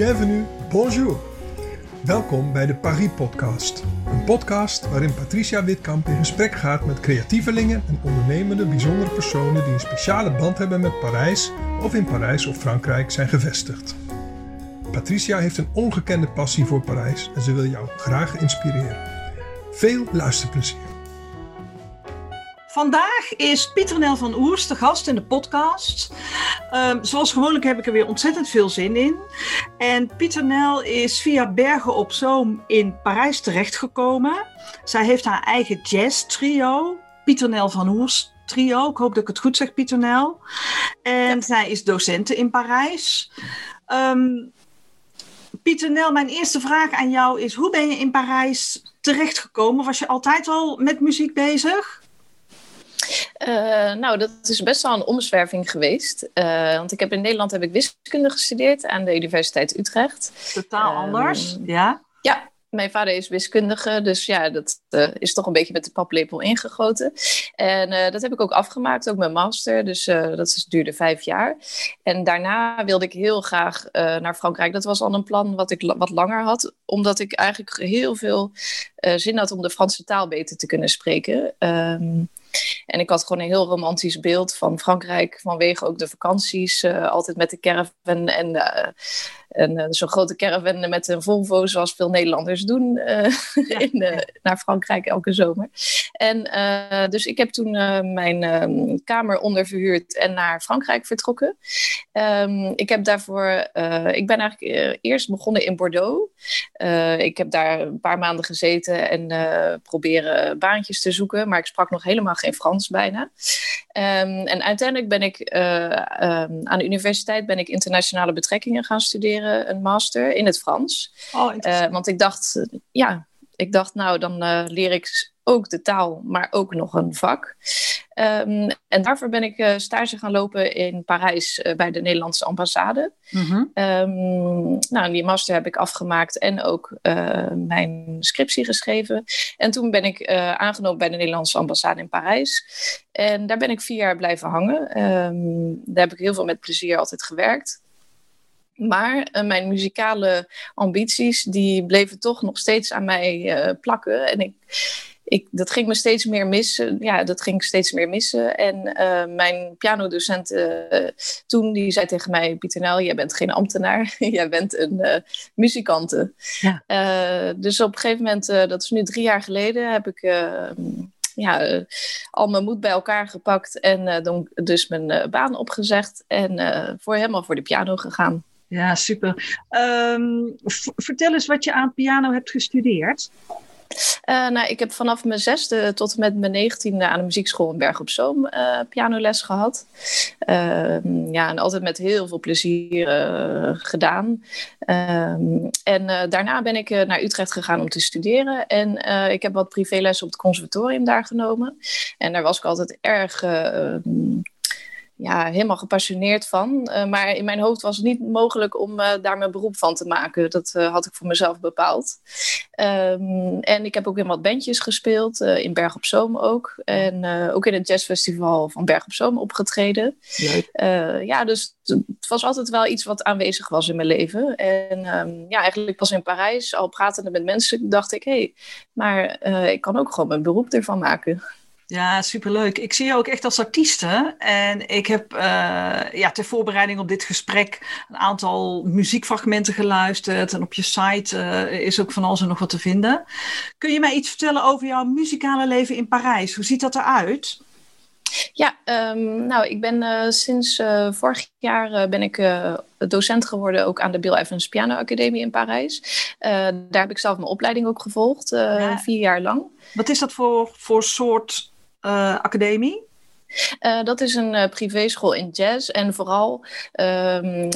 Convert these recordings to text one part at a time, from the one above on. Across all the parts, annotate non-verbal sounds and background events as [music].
bienvenue, bonjour. Welkom bij de Paris Podcast. Een podcast waarin Patricia Witkamp in gesprek gaat met creatievelingen en ondernemende bijzondere personen die een speciale band hebben met Parijs of in Parijs of Frankrijk zijn gevestigd. Patricia heeft een ongekende passie voor Parijs en ze wil jou graag inspireren. Veel luisterplezier. Vandaag is Pieter Nel van Oers de gast in de podcast. Um, zoals gewoonlijk heb ik er weer ontzettend veel zin in. En Pieter Nel is via Bergen op Zoom in Parijs terechtgekomen. Zij heeft haar eigen jazz trio, Pieter Nel van Oers trio. Ik hoop dat ik het goed zeg, Pieter Nel. En zij is docente in Parijs. Um, Pieter Nel, mijn eerste vraag aan jou is: hoe ben je in Parijs terechtgekomen? Was je altijd al met muziek bezig? Uh, nou, dat is best wel een omzwerving geweest. Uh, want ik heb in Nederland heb ik wiskunde gestudeerd aan de Universiteit Utrecht. Totaal uh, anders, ja? Ja, mijn vader is wiskundige, dus ja, dat uh, is toch een beetje met de paplepel ingegoten. En uh, dat heb ik ook afgemaakt, ook mijn master. Dus uh, dat is, duurde vijf jaar. En daarna wilde ik heel graag naar Frankrijk. Dat was al een plan wat ik wat langer had, omdat ik eigenlijk heel veel zin had om de Franse taal beter te kunnen spreken. Um, en ik had gewoon een heel romantisch beeld van Frankrijk vanwege ook de vakanties. Uh, altijd met de caravan en, en uh, zo'n grote caravan met een Volvo, zoals veel Nederlanders doen, ja. [laughs] in, naar Frankrijk elke zomer. En dus ik heb toen mijn ehm, kamer onderverhuurd en naar Frankrijk vertrokken. Um, ik heb daarvoor, ik ben eigenlijk eerst begonnen in Bordeaux. ik heb daar een paar maanden gezeten en proberen baantjes te zoeken, maar ik sprak nog helemaal geen Frans bijna. Um, en uiteindelijk ben ik uh, um, aan de universiteit ben ik internationale betrekkingen gaan studeren, een master in het Frans. Oh, uh, want ik dacht, ja, ik dacht nou dan uh, leer ik ook de taal, maar ook nog een vak. Um, en daarvoor ben ik uh, stage gaan lopen in Parijs uh, bij de Nederlandse ambassade. Mm-hmm. Um, nou, die master heb ik afgemaakt en ook uh, mijn scriptie geschreven. En toen ben ik aangenomen bij de Nederlandse ambassade in Parijs. En daar ben ik vier jaar blijven hangen. Um, daar heb ik heel veel met plezier altijd gewerkt. Maar uh, mijn muzikale ambities, die bleven toch nog steeds aan mij uh, plakken. En ik, ik, dat ging me steeds meer missen. Ja, dat ging steeds meer missen. En uh, mijn pianodocent toen, die zei tegen mij... Pieter Nel, jij bent geen ambtenaar. [laughs] jij bent een muzikante. Ja. dus op een gegeven moment, dat is nu drie jaar geleden... heb ik ja, uh, al mijn moed bij elkaar gepakt en uh, dan, dus mijn uh, baan opgezegd en voor helemaal voor de piano gegaan. Ja, super. Um, vertel eens wat je aan piano hebt gestudeerd. Uh, nou, ik heb vanaf mijn zesde tot met mijn negentiende aan de muziekschool in Berg op Zoom uh, pianoles gehad. Uh, ja, en altijd met heel veel plezier eh, gedaan. Ehm, en daarna ben ik naar Utrecht gegaan om te studeren. En ik heb wat privéles op het conservatorium daar genomen. En daar was ik altijd erg ja, helemaal gepassioneerd van. Uh, maar in mijn hoofd was het niet mogelijk om uh, daar mijn beroep van te maken. Dat uh, had ik voor mezelf bepaald. Um, en ik heb ook in wat bandjes gespeeld, in Berg op Zoom ook. En ook in het jazzfestival van Berg op Zoom opgetreden. ja, dus het was altijd wel iets wat aanwezig was in mijn leven. En um, ja, eigenlijk pas in Parijs, al pratende met mensen, dacht ik... hé, hey, maar ik kan ook gewoon mijn beroep ervan maken. Ja, superleuk. Ik zie je ook echt als artieste. En ik heb uh, ja, ter voorbereiding op dit gesprek een aantal muziekfragmenten geluisterd. En op je site uh, is ook van alles en nog wat te vinden. Kun je mij iets vertellen over jouw muzikale leven in Parijs? Hoe ziet dat eruit? Ja, um, nou, ik ben uh, sinds vorig jaar ben ik docent geworden ook aan de Bill Evans Piano Academie in Parijs. daar heb ik zelf mijn opleiding ook gevolgd, ja. vier jaar lang. Wat is dat voor, voor soort academie? Uh, dat is een uh, privéschool in jazz en vooral um,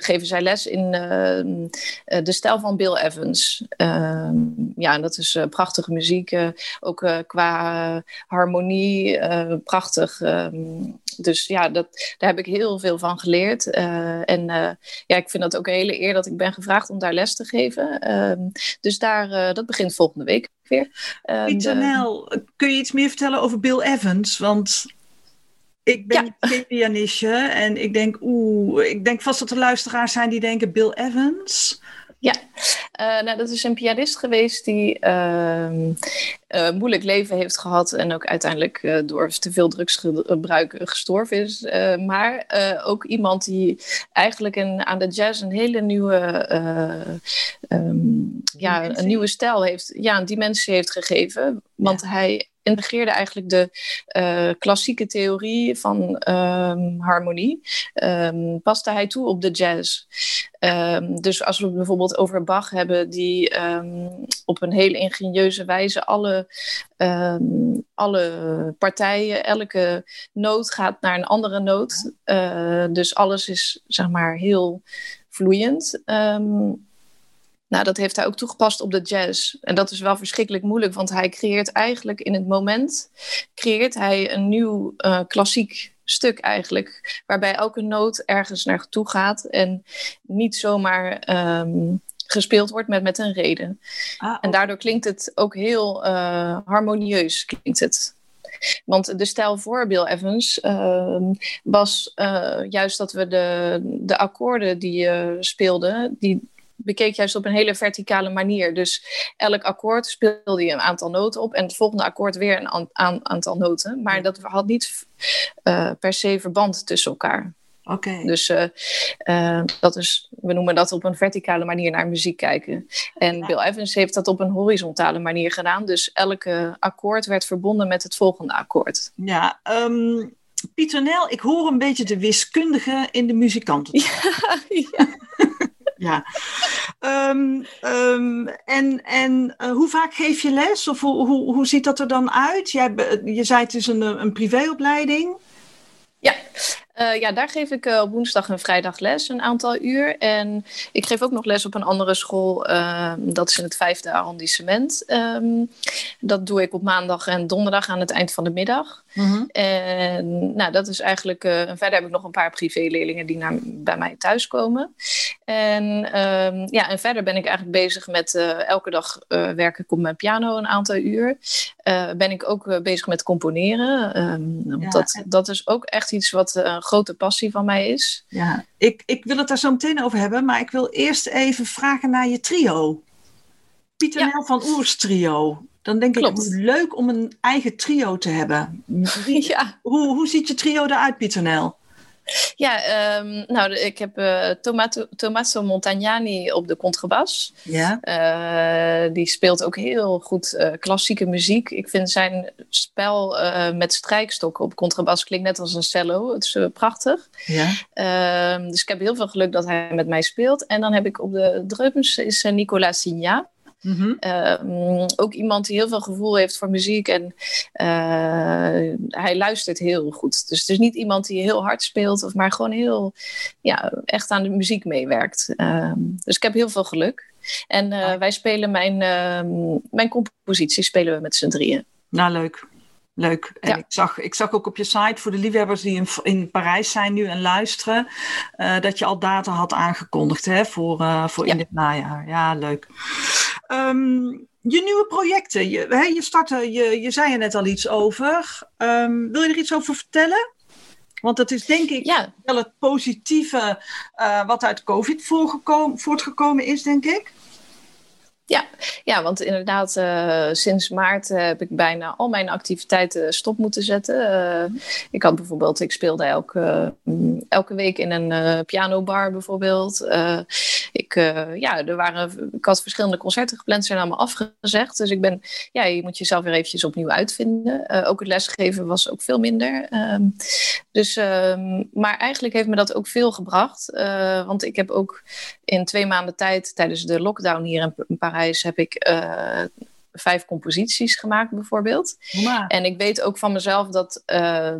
geven zij les in uh, de stijl van Bill Evans. Ehm, ja, dat is prachtige muziek, ook qua harmonie, prachtig. Dus ja, dat, daar heb ik heel veel van geleerd. en ja, ik vind dat ook een hele eer dat ik ben gevraagd om daar les te geven. dus daar, dat begint volgende week weer. Pieter Nel, kun je iets meer vertellen over Bill Evans? Want Ik ben geen pianistje en ik denk, oeh, ik denk vast dat er luisteraars zijn die denken Bill Evans. Ja, uh, nou, dat is een pianist geweest die uh, uh, moeilijk leven heeft gehad en ook uiteindelijk uh, door te veel drugsgebruik gestorven is. maar ook iemand die eigenlijk een, aan de jazz een hele nieuwe, um, ja, een nieuwe stijl heeft, ja, een dimensie heeft gegeven. Want ja. hij integreerde eigenlijk de uh, klassieke theorie van um, harmonie, um, paste hij toe op de jazz. Um, dus als we het bijvoorbeeld over Bach hebben, die op een hele ingenieuze wijze alle, alle partijen, elke noot gaat naar een andere noot. Uh, dus alles is zeg maar heel vloeiend. Nou, dat heeft hij ook toegepast op de jazz. En dat is wel verschrikkelijk moeilijk, want hij creëert eigenlijk in het moment creëert hij een nieuw uh, klassiek stuk eigenlijk, waarbij elke noot ergens naartoe gaat en niet zomaar um, gespeeld wordt met, met een reden. Ah, En daardoor klinkt het ook heel uh, harmonieus, klinkt het. Want de stijl voor Bill Evans uh, was uh, juist dat we de, de akkoorden die je speelde, die bekeek juist op een hele verticale manier. Dus elk akkoord speelde je een aantal noten op en het volgende akkoord weer een aantal noten. Maar dat had niet uh, per se verband tussen elkaar. Oké. Okay. Dus uh, uh, dat is, we noemen dat op een verticale manier naar muziek kijken. En ja. Bill Evans heeft dat op een horizontale manier gedaan. Dus elke akkoord werd verbonden met het volgende akkoord. Ja, um, Pieter Nel, ik hoor een beetje de wiskundige in de muzikanten. [laughs] Ja, ja. Ja. Um, um, en en uh, hoe vaak geef je les? Of hoe, hoe, hoe ziet dat er dan uit? Jij, je zei het is een, een privéopleiding. Ja, uh, ja, daar geef ik uh, op woensdag en vrijdag les, een aantal uur. En ik geef ook nog les op een andere school, uh, dat is in het vijfde arrondissement. Dat doe ik op maandag en donderdag aan het eind van de middag. Mm -hmm. En nou, dat is eigenlijk, en verder heb ik nog een paar privéleerlingen die naar, bij mij thuiskomen. En, um, ja, en verder ben ik eigenlijk bezig met elke dag werk ik op mijn piano een aantal uur. ben ik ook bezig met componeren. Um, ja, dat, en... dat is ook echt iets wat grote passie van mij is. Ja, ik, ik wil het daar zo meteen over hebben, maar ik wil eerst even vragen naar je trio. Pieter ja. Nel van Oers trio. Dan denk Klopt. ik, leuk om een eigen trio te hebben. [laughs] Wie, ja. hoe, hoe ziet je trio eruit, Pieter Nel? Ja, um, nou, ik heb uh, Tomato, Tommaso Montagnani op de contrabas. Ja. Uh, die speelt ook heel goed uh, klassieke muziek. Ik vind zijn spel met strijkstokken op contrabas klinkt net als een cello. Het is prachtig. Ja. Ehm, dus ik heb heel veel geluk dat hij met mij speelt. En dan heb ik op de drums is Nicolas Signa. Mm -hmm. uh, ook iemand die heel veel gevoel heeft voor muziek en uh, hij luistert heel goed. Dus het is niet iemand die heel hard speelt, of maar gewoon heel ja, echt aan de muziek meewerkt. Uh, dus ik heb heel veel geluk. En uh, wij spelen mijn, mijn compositie spelen we met z'n drieën. Nou, leuk. Leuk. En ja. ik, zag, ik zag ook op je site voor de liefhebbers die in, in Parijs zijn nu en luisteren, uh, dat je al data had aangekondigd hè, voor, uh, voor ja. in dit najaar. Ja, leuk. Um, je nieuwe projecten, je, hè, je startte, je, je zei er net al iets over. Um, wil je er iets over vertellen? Want dat is denk ik ja. wel het positieve uh, wat uit COVID voortgekomen is, denk ik. Ja, ja want inderdaad, uh, sinds maart uh, heb ik bijna al mijn activiteiten stop moeten zetten. Uh, ik had bijvoorbeeld, ik speelde elke, elke week in een pianobar bijvoorbeeld. ik, ja, er waren, ik had verschillende concerten gepland, zijn allemaal afgezegd. Dus ik ben, ja, je moet jezelf weer eventjes opnieuw uitvinden. ook het lesgeven was ook veel minder. Ehm, dus, ehm, maar eigenlijk heeft me dat ook veel gebracht. want ik heb ook in twee maanden tijd tijdens de lockdown hier in Parijs heb ik uh, vijf composities gemaakt bijvoorbeeld. En ik weet ook van mezelf dat uh,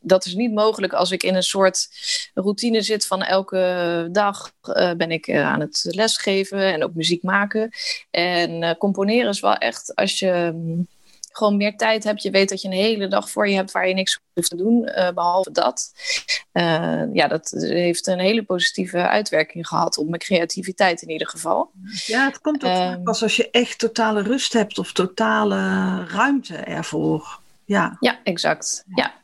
dat is niet mogelijk als ik in een soort routine zit van elke dag uh, ben ik uh, aan het lesgeven en ook muziek maken. En componeren is wel echt als je gewoon meer tijd hebt. Je weet dat je een hele dag voor je hebt waar je niks hoeft te doen, uh, behalve dat. Uh, ja, dat heeft een hele positieve uitwerking gehad op mijn creativiteit in ieder geval. Ja, het komt ook um, pas als je echt totale rust hebt of totale ruimte ervoor. Ja, ja exact. Ja.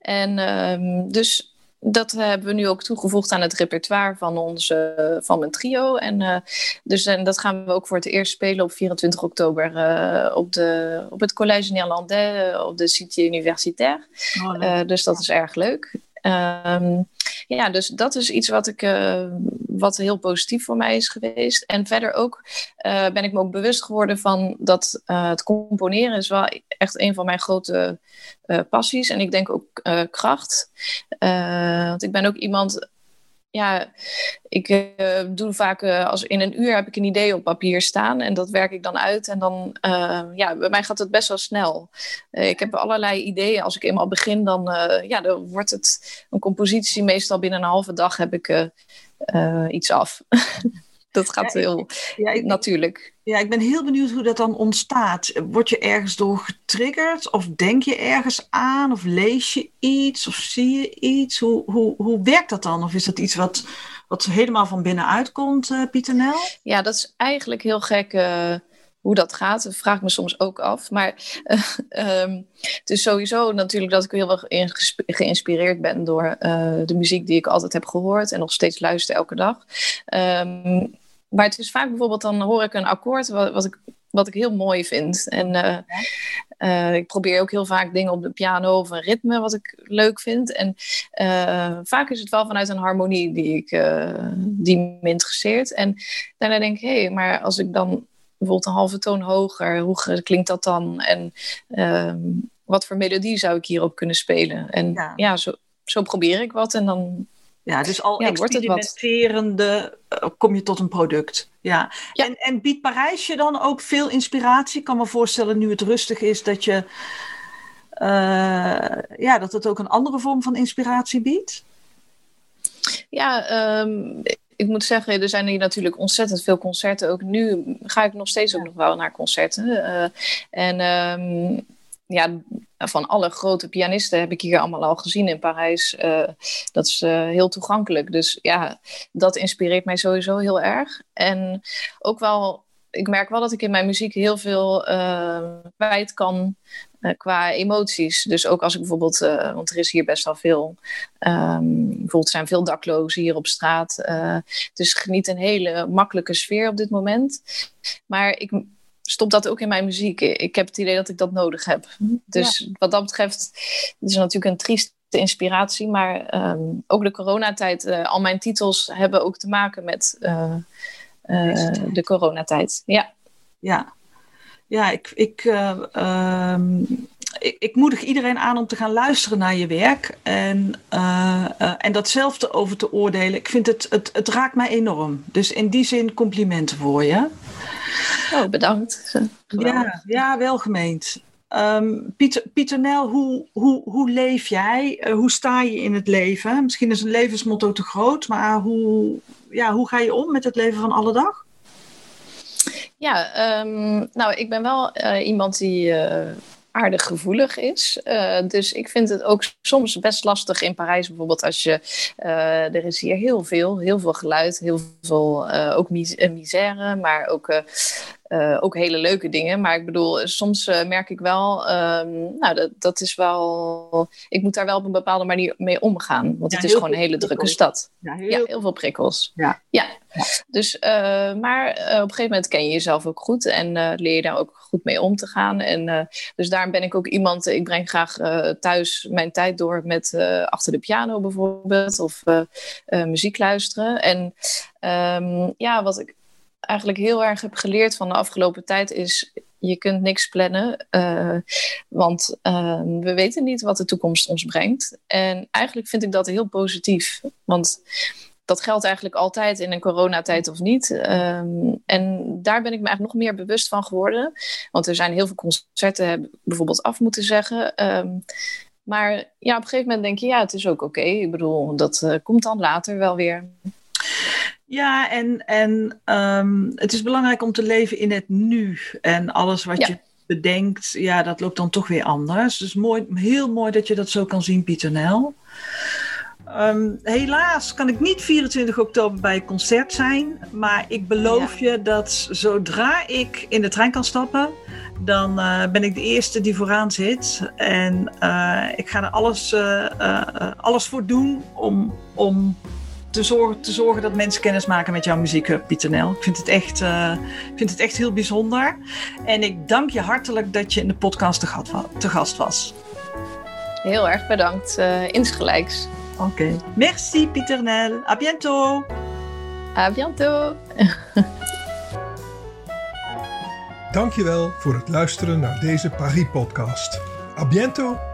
En um, dus dat hebben we nu ook toegevoegd aan het repertoire van, onze, van mijn trio. En, uh, dus, en dat gaan we ook voor het eerst spelen op 24 oktober uh, op, de, op het Collège Néerlandais, op de Cité Universitaire. Oh, dus dat is erg leuk. Um, ja, dus dat is iets wat, ik, wat heel positief voor mij is geweest. En verder ook uh, ben ik me ook bewust geworden van dat uh, het componeren is wel echt een van mijn grote passies. En ik denk ook kracht. want ik ben ook iemand ja, ik doe vaak als in een uur heb ik een idee op papier staan en dat werk ik dan uit. En dan, ja, bij mij gaat het best wel snel. ik heb allerlei ideeën. Als ik eenmaal begin, dan, ja, dan wordt het een compositie. Meestal binnen een halve dag heb ik iets af. [laughs] dat gaat ja, heel ja, ik, natuurlijk. Ja, ik ben heel benieuwd hoe dat dan ontstaat. Word je ergens door getriggerd? Of denk je ergens aan? Of lees je iets? Of zie je iets? Hoe, hoe, hoe werkt dat dan? Of is dat iets wat, wat helemaal van binnenuit komt, uh, Pieter Nel? Ja, dat is eigenlijk heel gek... Uh hoe dat gaat, dat vraag ik me soms ook af. Maar uh, um, het is sowieso natuurlijk dat ik heel erg geïnspireerd ben door uh, de muziek die ik altijd heb gehoord en nog steeds luister elke dag. Um, maar het is vaak bijvoorbeeld, dan hoor ik een akkoord wat, wat ik, wat ik heel mooi vind. En uh, ik probeer ook heel vaak dingen op de piano of een ritme wat ik leuk vind. En vaak is het wel vanuit een harmonie die, ik, die me interesseert. En daarna denk ik, hé, hey, maar als ik dan bijvoorbeeld een halve toon hoger, hoe klinkt dat dan? En ehm, wat voor melodie zou ik hierop kunnen spelen? En ja, ja zo, zo probeer ik wat en dan ja, dus al ja, experimenterende uh, kom je tot een product. Ja. ja. En, en biedt Parijs je dan ook veel inspiratie? Ik kan me voorstellen, nu het rustig is, dat je uh, ja, dat het ook een andere vorm van inspiratie biedt? Ja, um, ik moet zeggen, er zijn hier natuurlijk ontzettend veel concerten. Ook nu ga ik nog steeds ook nog wel naar concerten. Uh, en um, ja, van alle grote pianisten heb ik hier allemaal al gezien in Parijs. Uh, dat is uh, heel toegankelijk. Dus ja, dat inspireert mij sowieso heel erg. En ook wel, ik merk wel dat ik in mijn muziek heel veel uh, kwijt kan qua emoties. Dus ook als ik bijvoorbeeld, want er is hier best wel veel, um, bijvoorbeeld zijn veel daklozen hier op straat. dus geniet een hele makkelijke sfeer op dit moment. Maar ik stop dat ook in mijn muziek. Ik heb het idee dat ik dat nodig heb. Dus wat dat betreft, het is natuurlijk een trieste inspiratie, maar um, ook de coronatijd, uh, al mijn titels hebben ook te maken met uh, uh, de coronatijd. Ja. Ja, ja ik, ik, um, ik, ik, moedig iedereen aan om te gaan luisteren naar je werk en, en dat zelf te over te oordelen. Ik vind het, het, het raakt mij enorm. Dus in die zin complimenten voor je. Oh, bedankt. Ja, ja, welgemeend. Um, Pieter, Pieter Nel, hoe, hoe, hoe leef jij? Uh, hoe sta je in het leven? Misschien is een levensmotto te groot, maar hoe, ja, hoe ga je om met het leven van alle dag? Ja, um, nou, ik ben wel uh, iemand die uh, aardig gevoelig is. Uh, dus ik vind het ook soms best lastig in Parijs bijvoorbeeld als je... Er is hier heel veel, heel veel geluid, heel veel ook mis misère, maar ook uh, ook hele leuke dingen. Maar ik bedoel, soms uh, merk ik wel, um, nou, dat, dat is wel. Ik moet daar wel op een bepaalde manier mee omgaan. Want ja, het is gewoon een hele prikkels. drukke stad. Ja heel... ja heel, veel prikkels. Ja. ja. Dus, uh, maar op een gegeven moment ken je jezelf ook goed en leer je daar ook goed mee om te gaan. En dus daarom ben ik ook iemand, ik breng graag thuis mijn tijd door met achter de piano bijvoorbeeld, of muziek luisteren. En um, ja, wat ik eigenlijk heel erg heb geleerd van de afgelopen tijd is je kunt niks plannen, uh, want uh, we weten niet wat de toekomst ons brengt. En eigenlijk vind ik dat heel positief, want dat geldt eigenlijk altijd in een coronatijd of niet. Um, en daar ben ik me eigenlijk nog meer bewust van geworden, want er zijn heel veel concerten bijvoorbeeld af moeten zeggen. Um, maar ja, op een gegeven moment denk je, ja, het is ook oké. Ik bedoel, dat uh, komt dan later wel weer. Ja, en, en um, het is belangrijk om te leven in het nu. En alles wat ja. je bedenkt, ja, dat loopt dan toch weer anders. Dus mooi, heel mooi dat je dat zo kan zien, Pieter Nel. ehm, helaas kan ik niet 24 oktober bij het concert zijn. Maar ik beloof je dat zodra ik in de trein kan stappen, dan uh, ben ik de eerste die vooraan zit. En uh, ik ga er alles, uh, alles voor doen om, om te, zorgen, te zorgen dat mensen kennis maken met jouw muziek, Pieter Nel. Ik vind het, echt, ik vind het echt heel bijzonder. En ik dank je hartelijk dat je in de podcast te, gat, te gast was. Heel erg bedankt. insgelijks. Oké. Okay. Merci, Pieter Nel. A bientôt. A bientôt. [laughs] Dankjewel voor het luisteren naar deze Paris-podcast. A bientôt!